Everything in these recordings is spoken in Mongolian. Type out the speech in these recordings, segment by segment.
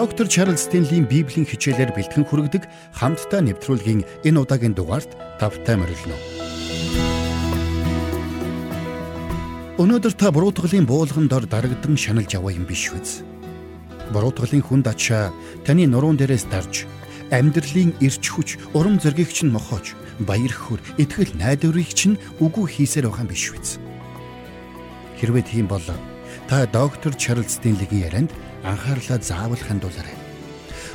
Доктор Чарлз Стенлийн Библийн хичээлээр бэлтгэн хүргэдэг хамтдаа нэвтрүүлгийн энэ удаагийн дугаард тавтай морилно. Өнөөдөр та буруутгалын буулган дор дарагдан шаналж яваа юм биш үз. Буруутгалын хүнд ачаа таны нуруунд дээрээс дарж амьдралын эрч хүч, урам зориг чинь мохож, баяр хөөр, итгэл найдварыг чинь үгүй хийсээр байгаа юм биш үз. Хэрвээ тийм бол та доктор Чарлз Стенлигийн ярианд анхаарлаа заавал хандуулаарай.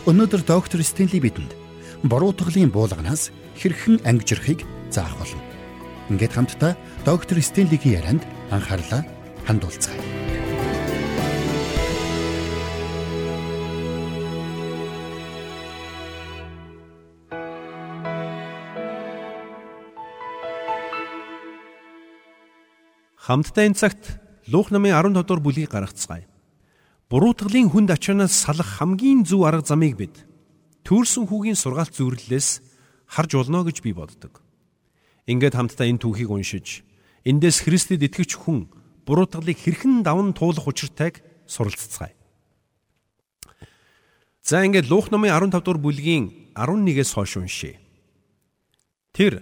Өнөөдөр доктор Стенли бидэнд буруутгалын буулганаас хэрхэн ангижрахыг заах болно. Ингээд хамтдаа доктор Стенлигийн ярианд анхаарлаа хандуулцгаая. Хамтдаа энэ цагт Луух намын 15 дугаар бүлгийг гаргацгаая. Буруутгалын хүнд ачаанаас салах хамгийн зөв арга замыг бид төрсэн хүүгийн сургаалт зүрлэлээс харж болно гэж би боддог. Ингээд хамтдаа энэ түүхийг уншиж, эндээс Христэд итгэж хүн буруутгалыг хэрхэн даван туулах учиртайг суралцгаая. За ингээд Луух намын 15 дугаар бүлгийн 11-ээс хойш уншъя. Тэр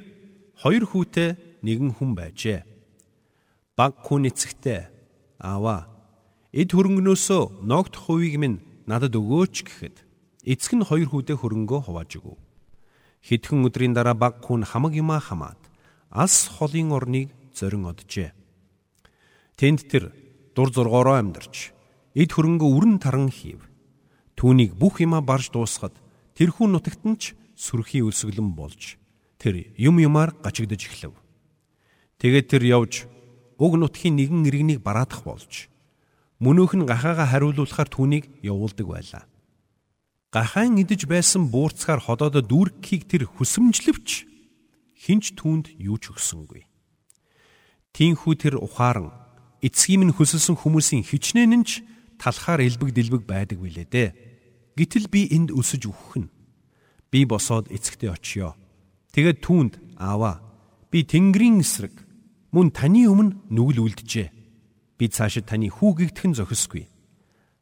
хоёр хүүтэй нэгэн хүн байжээ. Баг хүн эцэгтэй Аава эд хөрөнгнөөсөө ногт хувийг минь надад өгөөч гэхэд эцэг нь хоёр хүүдээ хөрөнгөө хувааж өгөв. Хэдхэн өдрийн дараа баг хүн хамаг юмаа хамаад ас холын орныг зорин оджээ. Тэнд тэр дур зургоороо амьдарч эд хөрөнгөө үрэн таран хийв. Түүнийг бүх юмаа барж дуусгаад тэрхүү нутагт нь ч сүрхий өлсгөлэн болж тэр юм юмар гачигдж эхлэв. Тэгээд тэр явж уг нутгийн нэгэн иргэнийг бараадах болж мөнөөх нь гахаага хариулуулахаар түүнийг явуулдаг байлаа. Гахаан идэж байсан буурцгаар ходоодо дүүргэхийг тэр хүсэмжлэвч хинч түүнд юу ч өгсөнгүй. Тинхүү тэр ухаан эцгийн минь хөсөлсөн хүмүүсийн хичнээн нь ч талхаар элбэг дэлбэг байдаг билээ дээ. Гэтэл би энд өсөж өгөх нь. Би босоод эцэгтэй очиё. Тэгээд түүнд аава би Тэнгэрийн эсрэг мөн таны өмнө нүгэл үлджээ. Би цаашид таны хүүгийгдхэн зохисгүй.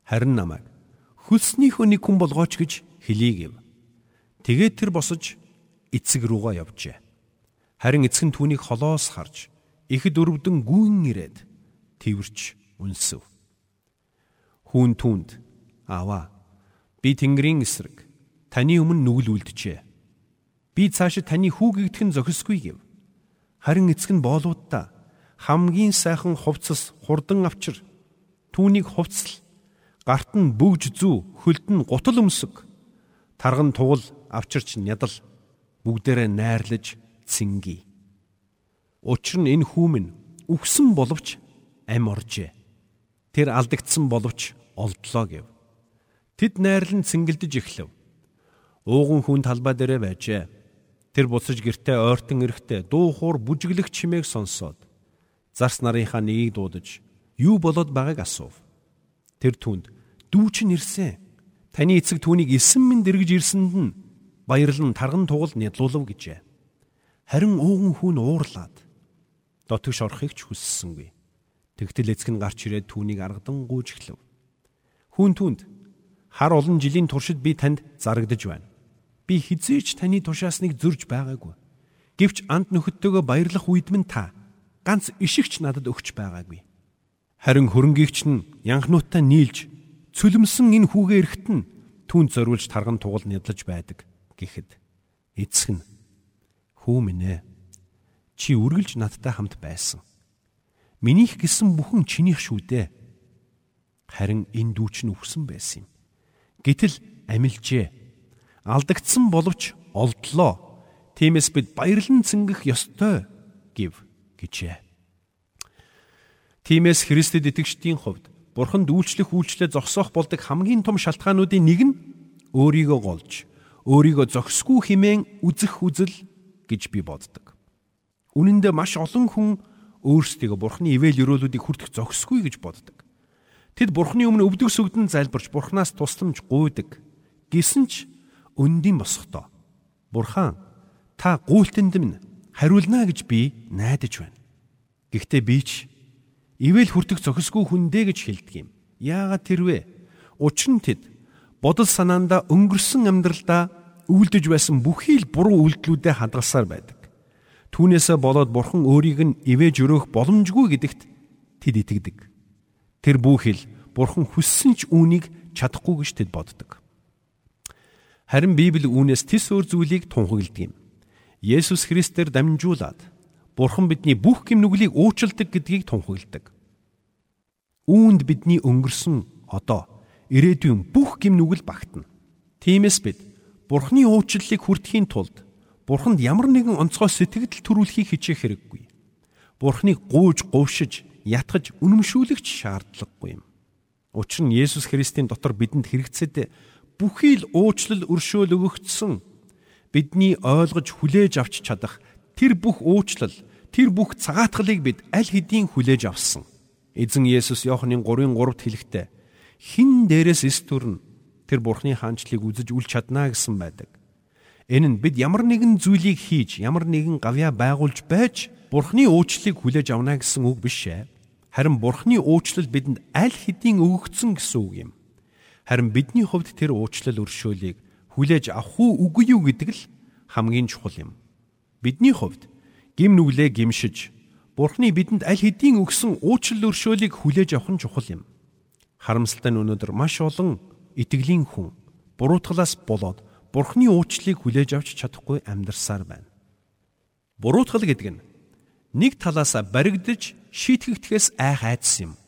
Харин намайг хөлснийхөө нэг хүн болгооч гэж хэлийгэв. Тэгээд тэр босож эцэг руугаа явжээ. Харин эцэг нь түүнийг холоос харж ихэд өрөвдөн гүн ирээд тэрч үнсв. Хүүн түнд аава би Тэнгэрийн эсрэг таны өмнө нүгэл үлджээ. Би цаашид таны хүүгийгдхэн зохисгүй гэв. Харин эцэг нь боолуудаа хамгийн сайхан хувцас хурдан авчир түүнийг хувцал гарт нь бөгж зүү хөлд нь гутал өмсөг тарган тугал авчирч нядал бүгдээрээ найрлаж цинги. Учир нь энэ хүүмэн үхсэн боловч ам оржээ. Тэр алдагдсан боловч олдлоо гэв. Тэд найрлан цингэлдэж эхлэв. Ууган хүн талбай дээрээ байжээ. Тэр буцаж гертэ ойртон эрэхтээ дуу хуур бүжиглэх чимээг сонсоод зарс нарынхаа нэгийг дуудаж юу болоод байгааг асуув. Тэр түнд дүү чинь ирсэн. Таны эцэг түүнийг эсэн минь дэргэж ирсэнд нь баярлан тарган тугал нядлуулав гэжээ. Харин ууган хүн уурлаад дотогш орохыг ч хүссэнгүй. Тэгтэл эцэг нь гарч ирээд түүнийг аргадан гүйж эхлэв. Хүн түнд хар олон жилийн туршид би танд зарагдаж байна би хизээч таны тушаасныг зөрж байгаагүй. Гэвч анд нөхөдтэйгөө баярлах үед минь та ганц ишигч надад өгч байгаагүй. Харин хөрөнгөөгч нь янхнуудтай нийлж цөлмсөн энэ хүүгээ эрэхт нь түүнд зориулж тарган тугал нядлаж байдаг гэхэд эцэг нь хүү минь ээ чи үргэлж надтай хамт байсан. Минийх гэсэн бүхэн чинийх шүү дээ. Харин энэ дүүч нь үхсэн байсан юм. Гэтэл амилжээ алдагдсан боловч олдлоо. Тиймээс бид баярлан цэнгэх ёстой гів гэжээ. Тиймээс Христэд итгэгчдийн хувьд Бурханд үйлчлэх үйлчлээ зогсоох болдог хамгийн том шалтгаануудын нэг нь өөрийгөө голж, өөрийгөө зохисгүй хэмээн үзэх үзэл гэж би боддог. Үнэн дээр маш олон хүн өөрсдийгөө Бурханы ивэл өрөөлүүдийг хүртэх зохисгүй гэж боддог. Тэд Бурханы өмнө өвдөг сүгдэн залбирч Бурханаас тусламж гуйдаг. Гэсэн ч өндийн босхдоо Бурхан та гуйлтанд минь хариулна гэж би найдаж байна. Гэхдээ би ч ивэл хүртэх зохисгүй хүндээ гэж хэлдэг юм. Яагаад тэрвэ? Учир нь тэд бодол санаандаа өнгөрсөн амьдралдаа үлдэж байсан бүхий л буруу үйлдэлүүдэд хадгалсаар байдаг. Түүнээсээ болоод бурхан өөрийг нь ивэж өрөөх боломжгүй гэдэгт тэд итгэдэг. Тэр бүхэл бурхан хүссэн ч үүнийг чадахгүй гэж тэд боддог. Харин Библи үүнээс тис өөр зүйлийг тунхагладаг юм. Есүс Христээр дамжуулаад бурхан бидний бүх гэм нүглийг уучлдаг гэдгийг тунхагладаг. Үүнд бидний өнгөрсөн одоо ирээдүйн бүх гим нүгэл багтана. Тиймээс бид Бурхны уучлалыг хүртэхийн тулд Бурханд ямар нэгэн онцгой сэтгэл төрүүлэхийг хичээх хэрэггүй. Бурхныг гууж говшиж, ятгаж, үнэмшүүлэгч шаардлагагүй юм. Учир нь Есүс Христийн дотор бидэнд хэрэгцээд бүхий л уучлал өршөөл өгөгдсөн бидний ойлгож хүлээж авч чадах тэр бүх уучлал, тэр бүх цагаатгалыг бид аль хэдийн хүлээж авсан. Эзэн Есүс Иохны 3:3-т хэлэхдээ хин дээрээс эс төрн тэр бурхны хаанчлыг үзэж үл чаднаа гэсэн байдаг. Энэ нь бид ямар нэгэн зүйлийг хийж, ямар нэгэн гавья байгуулж байж бурхны уучлалыг хүлээж авна гэсэн үг биш ээ. Харин бурхны уучлал бидэнд аль хэдийн өгөгдсөн гэсэн үг юм. Харин бидний хувьд тэр уучлал өршөөлийг хүлээж авах уу үгүй юу гэдэг л хамгийн чухал юм. Бидний хувьд гим нүглээ гимшиж Бурхны бидэнд аль хэдийн өгсөн уучлал өршөөлийг хүлээж авах нь чухал юм. Харамсалтай нь өнөөдөр маш олон итгэлийн хүн буруутгалаас болоод Бурхны уучлалыг хүлээж авч чадахгүй амьдарсаар байна. Буруутгал гэдэг нь нэг талаас баригдаж шийтгэгдэхээс айх айдас юм.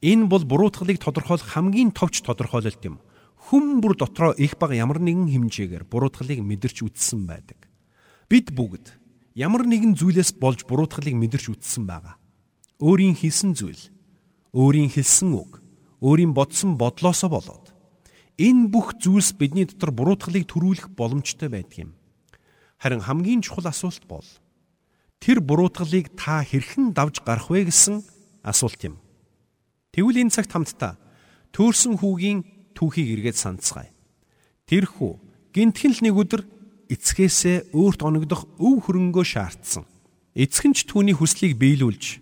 Энэ бол буруутгалыг тодорхойлох хамгийн товч тодорхойлолт юм. Хүм бүр дотроо их баг ямар нэгэн хэмжээгээр буруутгалыг мэдэрч үтсэн байдаг. Бид бүгд ямар нэгэн зүйлээс болж буруутгалыг мэдэрч үтсэн байгаа. Өөрийн хийсэн зүйл, өөрийн хэлсэн үг, өөрийн бодсон бодлоосоо болоод энэ бүх зүйлс бидний дотор буруутгалыг төрүүлэх боломжтой байдаг юм. Харин хамгийн чухал асуулт бол тэр буруутгалыг та хэрхэн давж гарах вэ гэсэн асуулт юм. Тэгвэл энэ цагт хамтдаа төөрсөн хүүгийн түүхийг эргээд санацгаая. Тэр хүү гинтхэн л нэг өдөр эцгээсээ өөрт оногдох өв хөрөнгөө шаардсан. Эцэг нь ч түүний хүслийг биелүүлж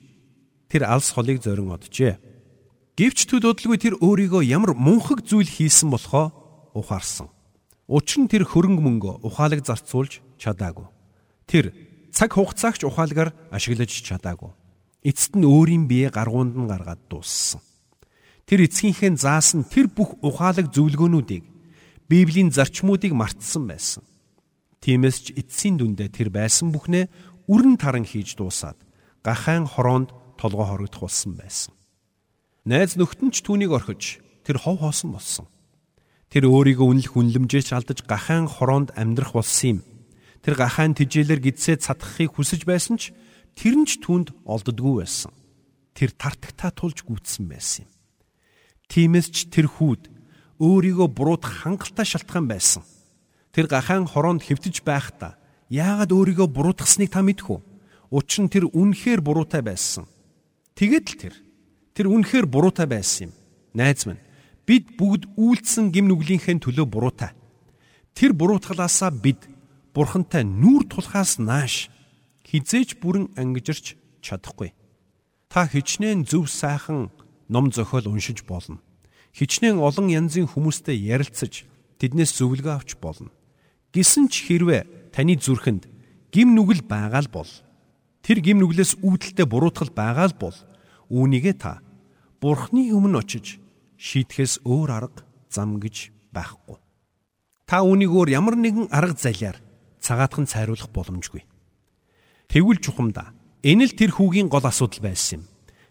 тэр алс холыг зорин оджээ. Гэвч төд удалгүй тэр өөрийгөө ямар мунхаг зүйл хийсэн болохоо ухаарсан. Учир нь тэр хөрөнгө мөнгө ухаалаг зарцуулж чадаагүй. Тэр цаг хугацаагч ухаалгаар ашиглаж чадаагүй. Эцэст нь өөрийн бие гаргуунд нь гаргаад дууссан. Тэр эцгийнхээ заасан тэр бүх ухаалаг зөвлгөөнүүдийг Библийн зарчмуудыг мартсан байсан. Тиймээс ч эцсийн дүндээ тэр байсан бүхнээ үрэн таран хийж дуусаад гахайн хороонд толгой хорогдох болсон байсан. Найз нөхдөд ч түүнийг орхиж тэр хов хоосон болсон. Тэр өөрийгөө үнэлэх үнлэмжээч алдаж гахаан хороонд амьдрах болсон юм. Тэр гахаан тижээлэр гидсээ цадахыг хүсэж байсан ч тэр нь ч түнд олддгүй байсан. Тэр тартагтаа тулж гүйтсэн байсан юм. Тиймээс ч тэр хүүд өөрийгөө буруудах хангалттай шалтгаан байсан. Тэр гахаан хороонд хэвтэж байхдаа яагаад өөрийгөө буруутгасныг та мэдэх үү? Учир нь тэр үнэхээр буруутай байсан. Тэгээд л тэр Тэр үнэхээр буруутай байсан юм. Найз минь бид бүгд үйлдсэн гим нүглийнхээ төлөө буруутай. Тэр буруутгалаасаа бид бурхантай нүүр тулхаас нааш хизээч бүрэн ангижирч чадахгүй. Та хичнээн зөв сайхан ном зохиол уншиж болно. Хичнээн олон янзын хүмүүстэй ярилцаж тэднээс зөвлөгөө авч болно. Гисэн ч хэрвээ таны зүрхэнд гим нүгэл байгаа л бол тэр гим нүглээс үүдэлтэй буруутгал байгаа л бол үүнийгээ та Бурхны өмнө очиж шийтгэхээс өөр арга зам гэж байхгүй. Та үүнийг өөр ямар нэгэн арга залиар цагаатхан цайруулах боломжгүй. Тэгвэл чухамда энэ л тэр хүүгийн гол асуудал байсан юм.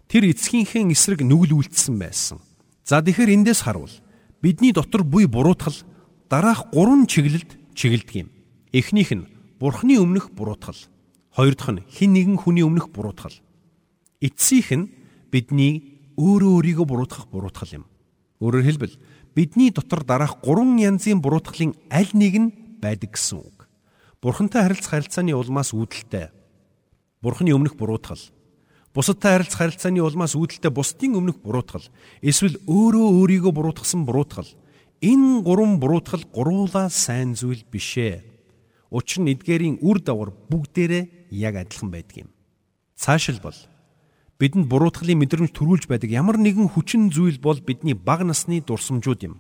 Тэр эцгийнхээ эсрэг нүгэл үлдсэн байсан. За тэгэхээр эндээс харуул бидний дотор буй буруутгал дараах гурван чиглэлд чиглэдэг юм. Эхнийх нь Бурхны өмнөх буруутгал. Хоёр дахь нь хин нэгэн хүний өмнөх буруутгал. Эцсийнх нь бидний өөрөө өөрийгөө буруутгах буруутгал юм. Өөрөөр хэлбэл бидний дотор дараах гурван янзын буруутгалын аль нэг нь байдаг гэсэн үг. Бурхантай харилцах харилцааны улмаас үүдэлтэй. Бурханы өмнөх буруутгал. Бусадтай харилцах харилцааны улмаас үүдэлтэй бусдын өмнөх буруутгал. Эсвэл өөрөө өөрийгөө буруутгасан буруутгал. Энэ гурван буруутгал гуруулаа сайн зүйл бишээ. Учир нь эдгээрийн үр дагавар бүгдээрээ яг адилхан байдаг юм. Цаашилбал бидэнд буруутгалын мэдрэмж төрүүлж байдаг ямар нэгэн хүчин зүйл бол бидний бага насны дурсамжууд юм.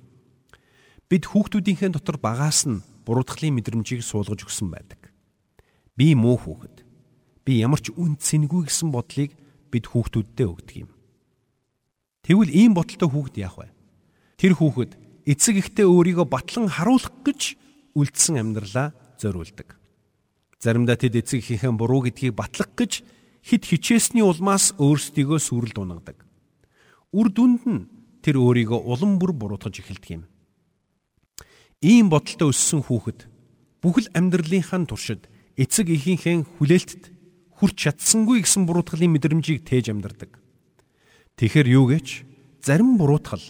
бид хүүхдүүдийнхээ дотор багаас нь буруутгалын мэдрэмжийг суулгаж өгсөн байдаг. Би муу хүүхэд. Би ямар ч үн цэнгүй гэсэн бодлыг бид хүүхдүүддээ өгдөг юм. Тэгвэл ийм бодолтой хүүхэд яах вэ? Тэр хүүхэд эцэг ихтэй өөрийгөө батлан харуулах гэж үлдсэн амьдралаа зориулдаг. Заримдаа тэд эцэг ихийнхээ буруу гэдгийг батлах гэж хит хичээсний улмаас өөрсдийгөө сүрэл дунагадаг. Үр дүнд нь тэр өөрийгөө улам бүр буруутгаж эхэлдэг юм. Ийм бодолтой өссөн хүүхэд бүхэл амьдралынхаа туршид эцэг эхийнхээ хүлээлтэд хүрч чадсангүй гэсэн буруутгалын мэдрэмжийг тээж амьдардаг. Тэгэхэр юу гэж зарим буруутгал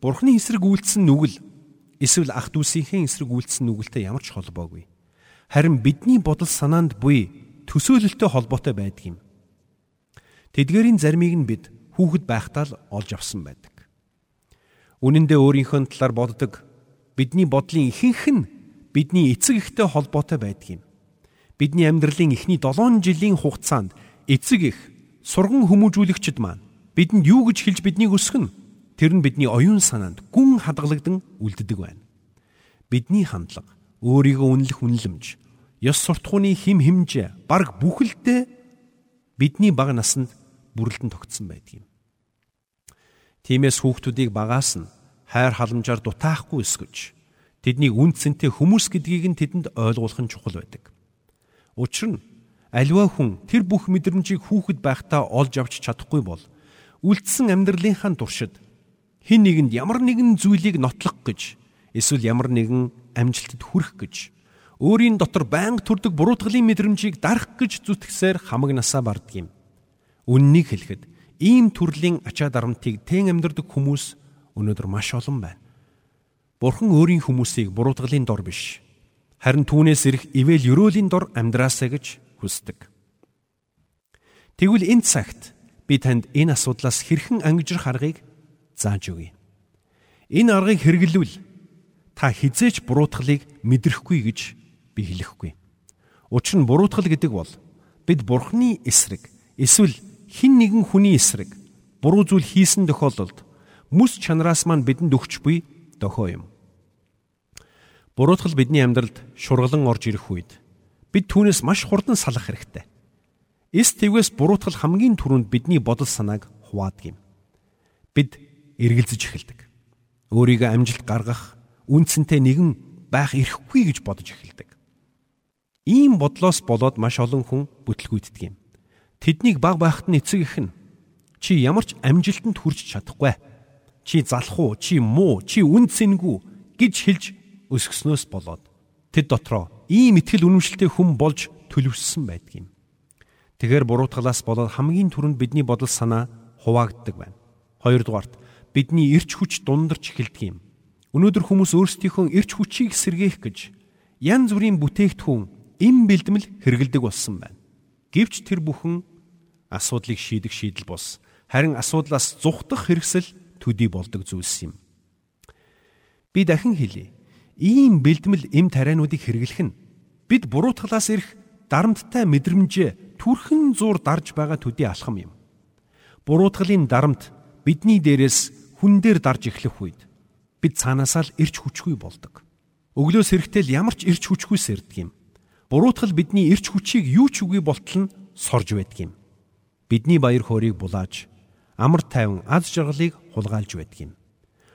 Бурхны эсрэг үйлдсэн нүгэл эсвэл ах дүүсийнхээ эсрэг үйлдсэн нүгэлтэй ямар ч холбоогүй. Харин бидний бодол санаанд буй төсөөлөлтөй холбоотой байдаг юм. Тэдгээрийн заримыг нь бид хүүхэд байхдаа л олж авсан байдаг. Үнэн дээр өөрийнхөө талаар боддог бидний бодлын ихэнх нь бидний эцэг эхтэй холбоотой байдаг юм. Бидний амьдралын эхний 7 жилийн хугацаанд эцэг эх сурган хүмүүжүүлэгчд маань бидэнд юу гэж хэлж биднийг өсгөн тэр нь бидний оюун санаанд гүн хадгалагдан үлддэг байна. Бидний хандлага, өөрийгөө үнэлэх үнэлэмж, ёс суртахууны хим химжээ, бараг бүхэлдээ бидний бага насанд бүрэлдэн тогтсон байдаг юм. Тиймээс хүүхдүүдийг багаас нь хайр халамжаар дутаахгүй эсгэж тэднийг үн цэнтэй хүмүүс гэдгийг нь тэдэнд ойлгуулах нь чухал байдаг. Учир нь аливаа хүн тэр бүх мэдрэмжийг хүүхэд байхдаа олж авч чадахгүй бол үлдсэн амьдралынхаа туршид хин нэгэнд ямар нэгэн зүйлийг нотлох гэж эсвэл ямар нэгэн амжилтад хүрэх гэж өөрийн дотор байнга төрдөг буруутгалын мэдрэмжийг дарах гэж зүтгэсээр хамаг насаа бардг юм. Үннийг хэлэхэд ийм төрлийн ачаа дарамтыг тэн амьдардаг хүмүүс өнөөдөр маш олон байна. Бурхан өөрийн хүмүүсийг буруутгалын дор биш харин түүнээс ирэх ивэл өрөөлийн дор амьдраасаа гэж хүсдэг. Тэгвэл энэ цагт би танд энэ асуудлаас хэрхэн ангижрах аргыг зааж өгье. Энэ аргыг хэрэглэвэл та хизээч буруутгалыг мэдрэхгүй гэж би хэлэхгүй. Учир нь буруутгал гэдэг бол бид бурхны эсрэг эсвэл хин нэгэн хүний эсрэг буруу зүйл хийсэн тохиолдолд мэс чанараас маань бидэнд өгч буй дохио юм. Буруутгал бидний амьдралд шургалан орж ирэх үед бид түүнээс маш хурдан салах хэрэгтэй. Эс твгээс буруутгал хамгийн түрүүнд бидний бодол санааг хуваадаг юм. Бид эргэлзэж эхэлдэг. Өөрийгөө амжилт гаргах, үнцэнтэй нэгэн байх эрхгүй гэж бодож эхэлдэг. Ийм бодлоос болоод маш олон хүн бүтлгүйддэг юм. Тэднийг баг байхад нь эцэг их нь чи ямар ч амжилтанд хүрч чадахгүй чи залах уу, чи муу, чи үн цэнгүй гэж хэлж өсгснөөс болоод тэд дотроо ийм ихтгэл үнэмшилтэй хүн болж төлөвшсөн байдаг юм. Тэгэхэр буруутгалаас болоод хамгийн түрүүнд бидний бодол санаа хуваагддаг байна. Хоёрдугаарт бидний эрч хүч дундарч эхэлдэг юм. Өнөөдөр хүмүүс өөрсдийнхөө эрч хүчийг сэргээх гэж янз бүрийн бүтээгдэхүүн эм бэлдмэл хэрэгэлдэг болсон байна. Гэвч тэр бүхэн асуудлыг шийдэх шийдэл бус. Харин асуудлаас зүхтах хэрэгсэл төдий болдог зүйлс юм. Би дахин хэлье. Ийм бэлдмэл эм тариануудыг хэрэглэх нь бид буруутгалаас ирэх дарамттай мэдрэмжээ түрхэн зур дарж байгаа төдий алхам юм. Буруутгалын дарамт бидний дээрээс хүн дээр дарж эхлэх үед бид цаанаасаа л ирч хүчгүй болдог. Өглөөс эрэхтэл ямар ч ирч хүчгүй сэрдэг юм. Буруутгал бидний ирч хүчийг юу ч үгүй болтол нь сорж байдаг юм. Бидний баяр хөөргийг булааж амар тайван аз жаргалыг хулгайлж байдаг юм.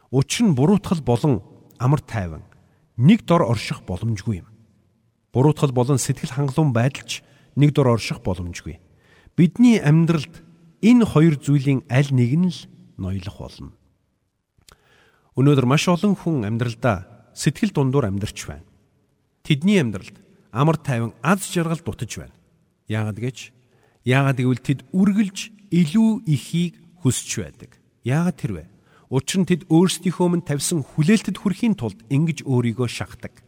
Учир нь буруутгал болон амар тайван нэг дор орших боломжгүй юм. Буруутгал болон сэтгэл хангалуун байдалч нэг дор орших боломжгүй. Бидний амьдралд энэ хоёр зүйлийн аль нэг нь л ноёлох болно. Өнөөдөр маш олон хүн амьдралдаа сэтгэл дундуур амьдарч байна. Тэдний амьдралд амар тайван аз жаргал дутаж байна. Яагад гэж? Яагад гэвэл тэд үргэлж илүү ихийг хүсч байдаг. Яагаад тэр вэ? Учир нь тэд өөрсдийнхөө мөн тавьсан хүлээлтэд хүрэхийн тулд ингэж өөрийгөө шахдаг.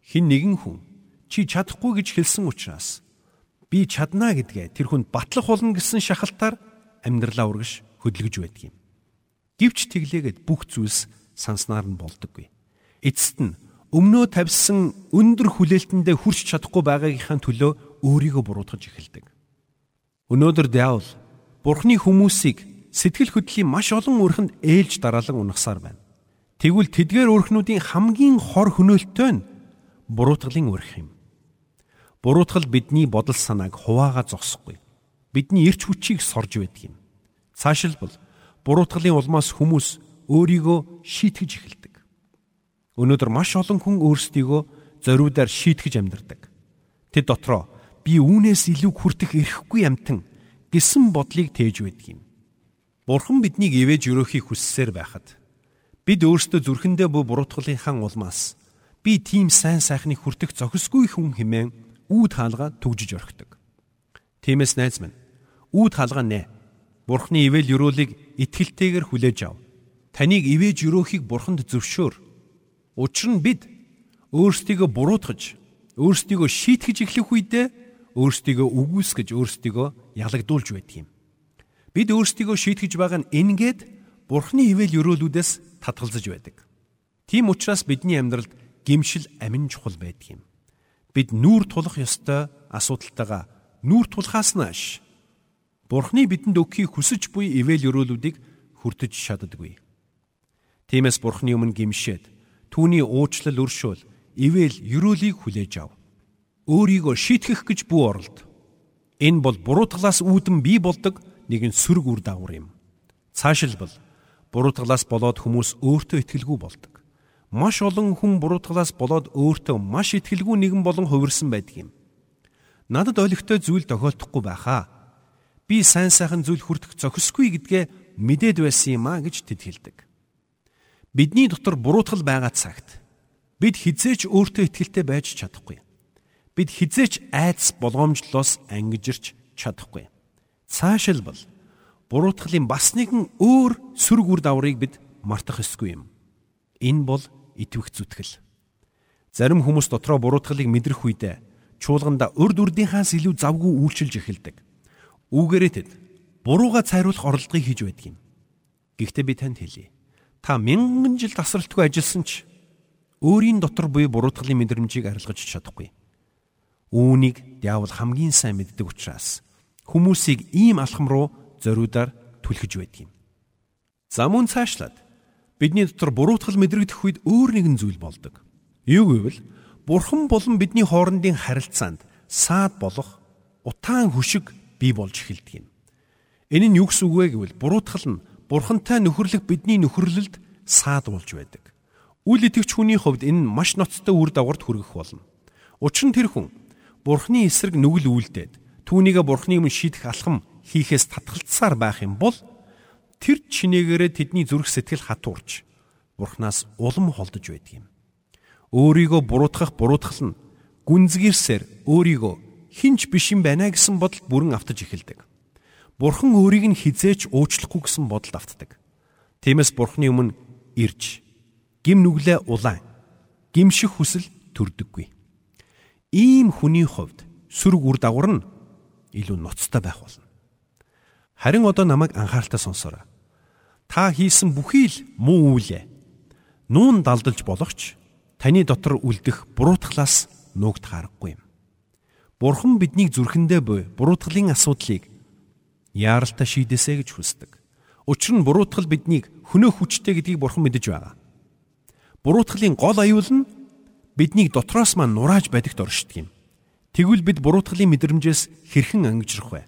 Хин нэгэн хүн чи чадахгүй гэж хэлсэн учраас би чадна гэдгээ тэр хүнд батлах болно гэсэн шахалтаар амьдралаа урагш хөдөлгөж байдаг юм. Гівч тэглээгээд бүх зүйлс санснаар нь болдоггүй. Эцэст нь өмнөө тавьсан өндөр хүлээлтэндээ хүрч чадахгүй байгаагийнхаа төлөө өөрийгөө буруутгаж эхэлдэг. Өнөөдөр диавол Бурхны хүмүүсийг сэтгэл хөдлөлийн маш олон үрхэнд ээлж дараалан унахсаар байна. Тэгвэл тэдгээр өрхнүүдийн хамгийн хор хөнөөлтөй нь буруутгалын өрх юм. Буруутгал бидний бодол санааг хуваагаа зогсохгүй. Бидний эрч хүчийг сорж байдаг юм. Цаашилбал буруутгалын улмаас хүмүүс өөрийгөө шийтгэж эхэлдэг. Өнөөдөр маш олон хүн өөрсдийгөө зориудаар шийтгэж амьдардаг. Тэд дотроо би үүнээс илүү хүртэх эрхгүй амтан гэсэн бодлыг тээж байдаг юм. Бурхан биднийг ивэж өрөөхийг хүссээр байхад бид өөрсдөө зүрхэндээ буй буруутгалынхаа улмаас би тийм сайн сайхныг хүртэх зохисгүй хүн хэмээн үүд хаалга түгжиж орхидог. Тиймээс найз минь үүд хаалга нэ. Бурхны ивэл юруулыг итгэлтэйгээр хүлээж ав. Таныг ивэж өрөөхийг бурханд зөвшөөр. Учир нь бид өөрсдийгөө буруутгаж, өөрсдийгөө шийтгэж эхлэх үедээ өөрсдийгөө үгүйсгэж өөрсдийгөө ялагдуулж байдаг юм. Бид өөрсдийгөө шийтгэж байгаа нь энгээд Бурхны ивэл өрөөлүүдээс татгалзаж байдаг. Тийм учраас бидний амьдралд гимшил амин чухал байдаг юм. Бид нүүр тулах ёстой асуудалтайгаа нүүр тулахаас нааш Бурхны бидэнд өгөхийг хүсэж буй ивэл өрөөлүүдийг хүртэж чаддаггүй. Тиймээс Бурхны өмнө гимшээд түүний уучлал өршөөл ивэл өрөөлийг хүлээж ав. Өөрийгөө шийтгэх гэж бүү оролд. Энэ бол буруутгалаас үүдэн бий болдог нэгэн сөрөг үр дагавар юм. Цаашилбал буруутгалаас болоод хүмүүс өөртөө итгэлгүй болдог. Маш олон хүн буруутгалаас болоод өөртөө маш итгэлгүй нэгэн болон хувирсан байдаг юм. Надад олигтой зүйл тохиолдохгүй байхаа. Би сайн сайхан зүйл хүртэх зохисгүй гэдгээ мэдээд байсан юм а гэж тэд хэлдэг. Бидний дотор буруутгал байгаа цагт бид хизээч өөртөө итгэлтэй байж чадахгүй. Бид хизээч айдас болгоомжлолоос ангижирч чадахгүй цаашилбал буруутгалын бас нэгэн өөр сөрөг үр дагаврыг бид мартах ёсгүй юм. Энэ бол итвэх зүтгэл. Зарим хүмүүс дотроо буруутгалыг мэдрэх үедээ чуулганда урд үрдийнхаас илүү завгүй үйлчилж эхэлдэг. Үүгээрээ тэд бурууга цайруулах оролдлогыг хийж байдаг юм. Гэхдээ би танд хэлье. Та мянган жил тасралтгүй ажилласан ч өөрийн дотор буй буруутгалын мэдрэмжийг арилгаж чадахгүй. Үүнийг диавол хамгийн сайн мэддэг учраас хүмүүсийг ийм алхам руу зориудаар түлхэж байдаг юм. За мөн цаашлаад бидний дотор буруутгал мэдрэгдэх үед өөр нэгэн зүйл болдог. Юу гэвэл бурхан болон бидний хоорондын харилцаанд саад болох утаан хөшиг бий болж эхэлдэг юм. Энэ нь юу гэсэн үг вэ гэвэл буруутгал нь бурхантай нөхөрлөх бидний нөхөрлөлд саад болж байдаг. Үл итгэвч хүний хувьд энэ нь маш ноцтой үр дагаварт хүргэх болно. Учир нь тэр хүн бурхны эсрэг нүгэл үйлдээд түүнийгээ бурхны өмнө шийдэх алхам хийхээс татгалцсаар байх юм бол тэр чинээгээрээ тэдний зүрх сэтгэл хатуурч бурхнаас улам холдож байдаг юм. Өөрийгөө буруутгах буруутгал нь гүнзгийрсээр өөрийгөө хинч биш юм байна гэсэн бодолд бүрэн автаж эхэлдэг. Бурхан өөрийг нь хизээч уучлахгүй гэсэн бодолд автдаг. Тиймээс Бурханы өмнө ирж гим нүглээ улаан гимших хүсэл төрдөггүй. Ийм хүний хувьд сөрөг үр дагавар нь илүү ноцтой байх болно. Харин одоо намайг анхааралтай сонсоорой. Та хийсэн бүхий л муу үйлээ. Нүүн далдалж болохч таны дотор үлдэх буруутгалаас нуугдах аргагүй юм. Бурхан биднийг зүрхэндээ буй буруутгалын асуудлыг яаралтай шийдээсэ гэж хүсдэг. Учир нь буруутгал биднийг хөнөөх хүчтэй гэдгийг бурхан мэдэж байгаа. Буруутгалын гол аюул нь биднийг дотроос маань нурааж байдагт оршдог юм. Тэгвэл бид буруутгалын мэдрэмжээс хэрхэн ангижрах вэ?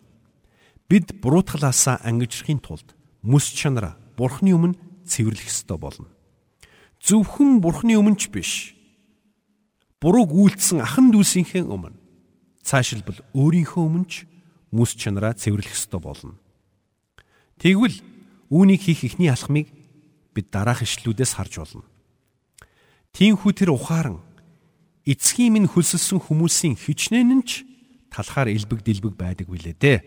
Бид буруутгалаасаа ангижрахын тулд мэс чанара Бурхны өмнө цэвэрлэх ёстой болно. Зөвхөн Бурхны өмнө ч биш. Бурууг үйлдсэн ахан дүүсийнхээ өмнө цаашилбал өөрийнхөө өмнө ч мэс чанараа цэвэрлэх ёстой болно. Тэгвэл үүнийг хийх ихний алхмыг бид дараах ишлүүдээс харж болно. Тинхүү тэр ухаан эцгийн минь хөлсөлсөн хүмүүсийн хичнээн нь ч талхаар элбэг дэлбэг байдаг билээ дээ.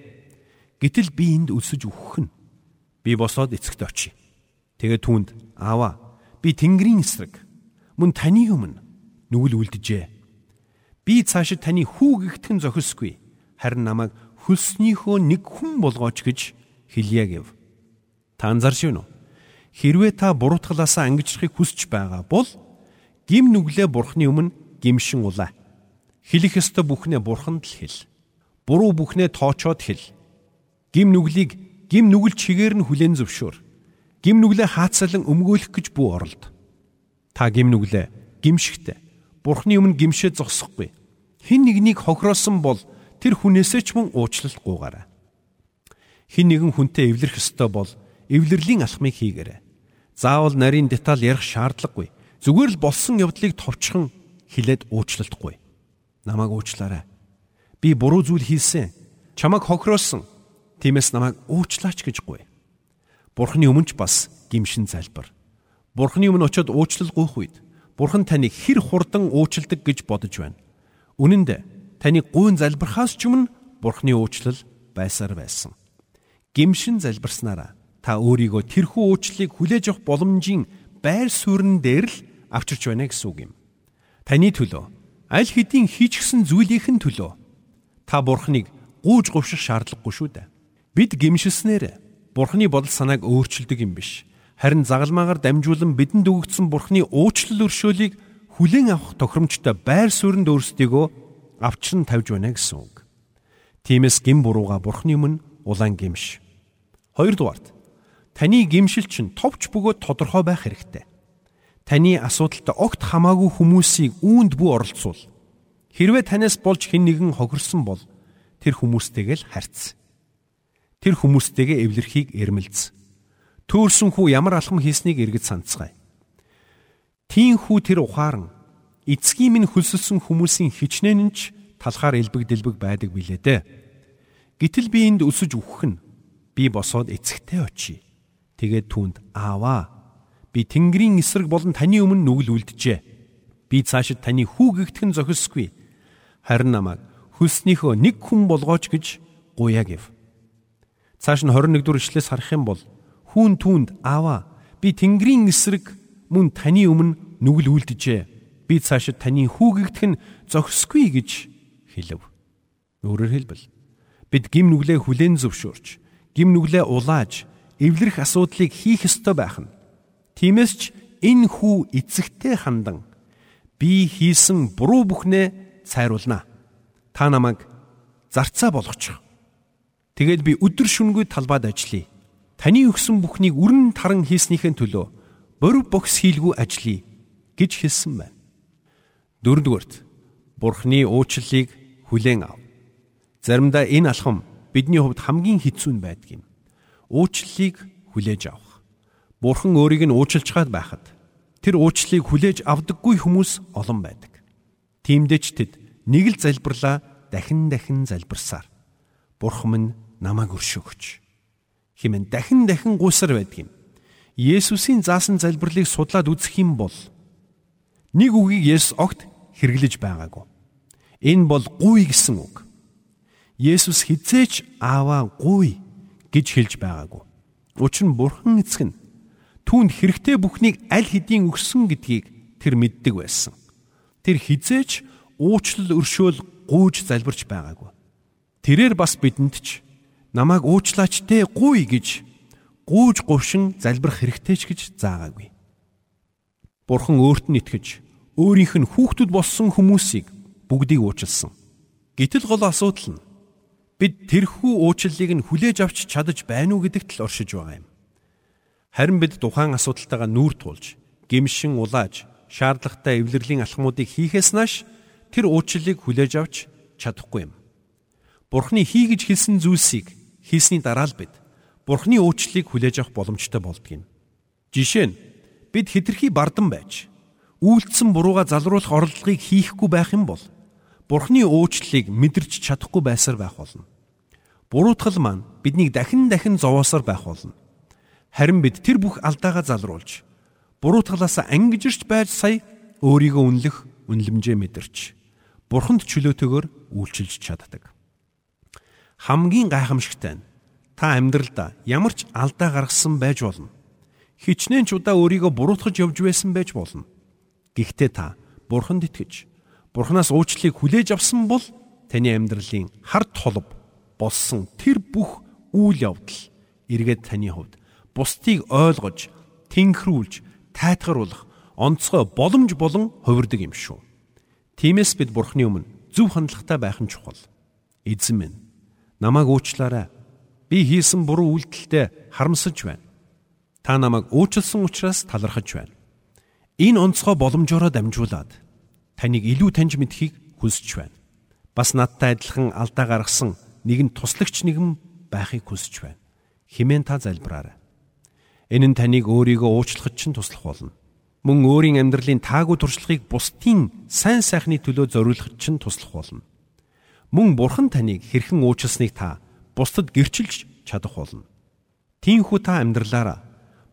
Гэтэл би энд өсөж өгөх нь би босоод эцэгт очие. Тэгээ түүнд аава би Тэнгэрийн эсрэг мөн таны өмнө нүгэл үлдэжээ. Би цаашид таны хүү гихтэн зохисгүй харин намайг хөлснийхөө нэг хүн болгооч гэж хэлье гэв. Та анзарч юу? Хэрвээ та буруутгалаасаа ангижрахыг хүсэж байгаа бол гим нүглээ бурхны өмнө гимшин улаа. Хэлэх ёстой бүхнээ бурханд л хэл. Буруу бүхнээ тоочоод хэл. Гим нүглийг гим нүгэл чигээр нь хүлэн зөвшөөр. Гим нүглээ хаацалан өмгөөлөх гэж бүү оролд. Та гимнүглээ, гимшигтэй. Бурхны өмнө гимшээ зогсохгүй. Хин нэгнийг хохироосон бол тэр хүнээсээ ч мөн уучлалт гуугаарай. Хин нэгэн хүнтэй эвлэрэх ёстой бол эвлэрлийн алхмыг хийгээрэй. Заавал нарийн деталь ярих шаардлагагүй. Зүгээр л болсон явдлыг товчхон хилээд уучлалтгүй. Намайг уучлаарай. Би буруу зүйл хийсэн. Чамайг хохироосон. Тиймээс намайг уучлаач гэж гуй. Бурхны өмнө ч бас гимшин залбир. Бурхны өмнө очиод уучлал гуйх үед Бурхан таныг хэр хурдан уучладаг гэж бодож байна. Үнэн дээр таны гуйн залбирхаас ч өмнө Бурхны уучлал байсаар байсан. Гимшин залбирснараа та өөрийгөө тэрхүү уучлалыг хүлээж авах боломжийн байр суурин дээр л авчирч байна гэсэн үг юм. Таны төлөө аль хэдийн хийчихсэн зүйлийнхэн төлөө та Бурхныг гууж говших шаардлагагүй шүү дээ. Бид гимшилснээр Бурхны бодол санааг өөрчилдөг юм биш харин загалмаагаар дамжуулан бидэнд өгөгдсөн Бурхны уучлал өршөөлийг хүлээн авах тохиромжтой байр суурьнд өөрсдийгөө авчран тавьж байна гэсэн үг. Тиймээс гим бурууга Бурхны өмнө улаан гимш. Хоёрдугаарт таны гимшил чинь товч бөгөөд тодорхой байх хэрэгтэй. Таны асуудалтай огт хамаагүй хүмүүсийг үүнд бүү оролцуул. Хэрвээ танаас болж хэн нэгэн хохирсон бол тэр хүмүүстэйгээ л харьц. Тэр хүмүүстэйгээ эвлэрхийг эрмэлз. Төөрсөн хүү ямар алхам хийснийг эргэж санацгаая. Тийм хүү тэр ухаан эцгийн минь хөлсөлсөн хүмүүсийн хичнээн ч талхаар элбэг дэлбэг байдаг билээ дээ. Гэтэл би энд өсөж үхэх нь би босоод эцэгтэй очие. Тэгээд түүнд ааваа би Тэнгэрийн эсрэг болон таны өмнө нүгэл үлджээ. Би цаашид таны хүү гихтгэн зохисгүй. Харин намайг хөлснийхөө нэг хүн болгооч гэж гуяа гэв. Цааш нь 21 дугаар ишлээс харах юм бол Хүүн түүнд аава би Тэнгэрийн эсрэг мөн таны өмнө нүгэл үлдэжээ. Би цаашид таны хүүгэгдэх нь зохисгүй гэж хэлв. Өөрөөр хэлбэл бид гим нүглээ хүлээн зөвшөөрч, гим нүглээ улааж, эвлэрэх асуудлыг хийх ёстой байх нь. Тиймээс ч энэ хүү эцэгтэй хандан би хийсэн буруу бүхнээ цайруулна. Та намайг зарцаа болгочих. Тэгэл би өдөр шүнгүй талбайд ажиллая таны өгсөн бүхнийг үрэн таран хийснийхэн төлөө борив богс хийлгүй ажиллая гэж хэлсэн байна. Дөрөвдүгээрт Бурхны уучлалыг хүлээн ав. Заримдаа энэ алхам бидний хувьд хамгийн хэцүү нь байдаг юм. Уучлалыг хүлээж авах. Бурхан өөрийг нь уучлж чад байхад тэр уучлалыг хүлээж авдаггүй хүмүүс олон байдаг. Тиймдээ ч тэд нэг л залбирлаа дахин дахин залбирсаар Бурхан минь намайг өршөөгч хэмээн дахин дахин гуйсар байдаг юм. Есүсийн заасан залбирлыг судлаад үзэх юм бол нэг үгийг Есүс огт хэрэглэж байгаагүй. Энэ бол гуй гэсэн үг. Есүс хизээч ааваа гуй гэж хэлж байгаагүй. Учир нь Бурхан эцэг нь түүнд хэрэгтэй бүхнийг аль хэдийн өгсөн гэдгийг тэр мэддэг байсан. Тэр хизээч уучлал өршөөл гуйж залбирч байгаагүй. Тэрээр бас бидэнд ч намайг уучлаач те гуй гэж гууж говшин залбирах хэрэгтэй ч гэж заагаагүй. Бурхан өөрт нь итгэж өөрийнх нь хүүхдүүд болсон хүмүүсийг бүгдийг уучлсан. Гэтэл гол асуудал нь бид тэрхүү уучлалыг нь хүлээж авч чадаж байна уу гэдэгт л оршиж байгаа юм. Харин бид тухайн асуудалтайгаа нүүр тулж, гимшин улааж, шаардлагатай эвлэрлийн алхмуудыг хийхээс нааш тэр уучлалыг хүлээж авч чадахгүй юм. Бурхны хий гэж хэлсэн зүйлсийг хийсний дараа л бид Бурхны уучлалыг хүлээж авах боломжтой болдгийм. Жишээ нь бид хитрхи бардан байж үйлдэлсэн бурууга залруулах орлогыг хийхгүй байх юм бол Бурхны уучлалыг мэдэрч чадахгүй байсаар байх болно. Буруутгал маань биднийг дахин дахин зовоосоор байх болно. Харин бид тэр бүх алдаагаа залруулж буруутгалаас ангижирч байж сая өөрийгөө үнэлэх үнлэмжээ мэдэрч Бурханд чөлөөтэйгээр үйлчилж чаддаг хамгийн гайхамшигтай нь та амьдралдаа ямар ч алдаа гаргасан байж болно. Хичнээн ч удаа өөрийгөө буруутгаж явж байсан байж болно. Гэхдээ та Бурханд итгэж Бурханаас уучлалыг хүлээж авсан бол таны амьдралын хард холб болсон тэр бүх үйл явдал эргээд таны хувьд бусдыг ойлгож, тэнхрүүлж, тайтгаруулах онцгой боломж болон хувирдаг юм шүү. Тиймээс бид Бурхны өмнө зөв хандлагатай байх нь чухал. Эзэн минь намайг уучлаарай. Би хийсэн буруу үйлдэлтэй харамсаж байна. Та намайг уучлсан учраас талархаж байна. Энэ онцгой боломжоор дамжуулаад таныг илүү таньж мэдхийг хүсэж байна. Бас надтай адилхан алдаа гаргасан нэгэн туслагч нэгэн байхыг хүсэж байна. Химэн та залбираарай. Энэ нь таныг өөрийгөө уучлахад ч туслах болно. Мөн өөрийн амьдралын таагүй туршлагыг бусдын сайн сайхны төлөө зориулахад ч туслах болно. Мөн бурхан таныг хэрхэн уучлсныг та бусдад гэрчилж чадах болно. Тиймээс та амьдралаараа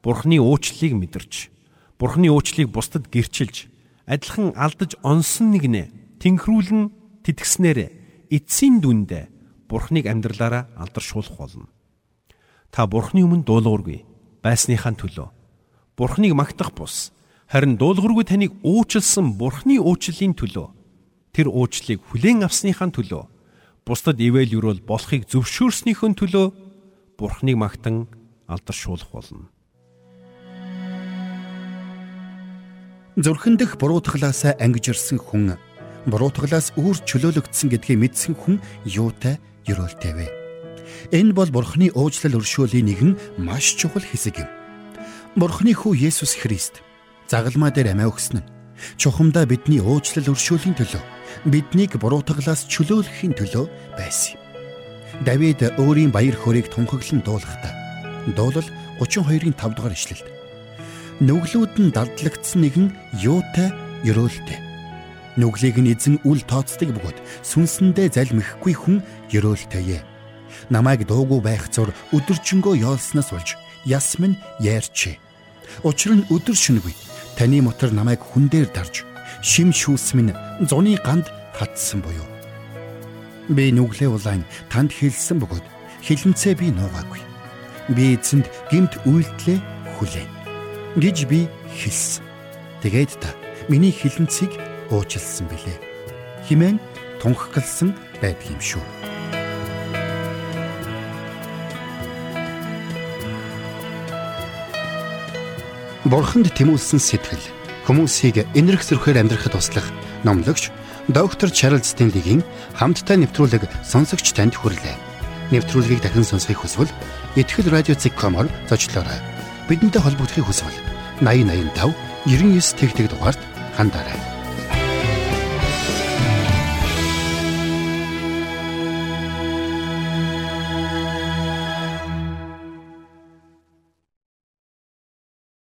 бурханы уучлалыг мэдэрч, бурханы уучлалыг бусдад гэрчилж, адилхан алдаж онсон нэгнэ тэнхрүүлэн тэтгснээр эцсийн дүндээ бурхныг амьдралаараа алдаршуулах болно. Та бурхны өмнө дуулуургүй байсныхаа төлөө. Бурхныг магтах бус. Харин дуулуургүй таныг уучлсан бурхны уучлалын төлөө. Тэр уучлалыг хүлээн авсныхаа төлөө. Бусдад ивэл юрол болохыг зөвшөөрснийхөө төлөө. Бурхныг магтан алдаршуулах болно. Зүрхэн дэх буруутгалаасаа ангиж ирсэн хүн. Буруутгалаас үүр чөлөөлөгдсөн гэдгийг мэдсэн хүн юутай ерөөлтэй вэ? Энэ бол Бурхны уучлал өршөөлийн нэгэн маш чухал хэсэг юм. Бурхны хүү Есүс Христ загалмаа дээр амиа өгсөн нь чухамдаа бидний уучлал өршөөлийн төлөө биднийг буруутгалаас чөлөөлөхийн төлөө байсан юм. Давид өөрийн баяр хөөргийг тунхаглан дуулахдаа дуулал 32-ын 5 дугаар ишлэлд нүглүүд нь далдлагдсан нэгэн юутай ерөөлтэй Нүглийг нь эзэн үл тооцдог бөгөөд сүнсэндээ залмихгүй хүн ерөөлтэйе. Намайг дуугүй байх зур өдөржингөө яолсноос болж яс минь яарч. Учир нь өдөр шөнөгүй таны мотор намайг хүн дээр дарж шим шүүс минь зуны ганд хатсан буюу. Би нүглээ улаан танд хэлсэн бөгөөд хилэнцээ би нуугаагүй. Би эзэнд гимт үйлдэлээ хүлээн гэж би хэлсэн. Тэгээд та миний хилэнцгийг уучлсан билээ. Химэн тунхагласан байдаг юм шүү. Бурханд тэмүүлсэн сэтгэл хүмүүсийг энэрх зөрхөөр амьдрахад туслах номлогч доктор Чарлз Стенлигийн хамттай нэвтрүүлэг сонсогч танд хүрлээ. Нэвтрүүлгийг дахин сонсохыг хүсвэл ихтгэл радиоцик.com-оор зочлоорой. Бидэнтэй холбогдохыг хүсвэл 8085 99 тэгтэг дугаард хандаарай.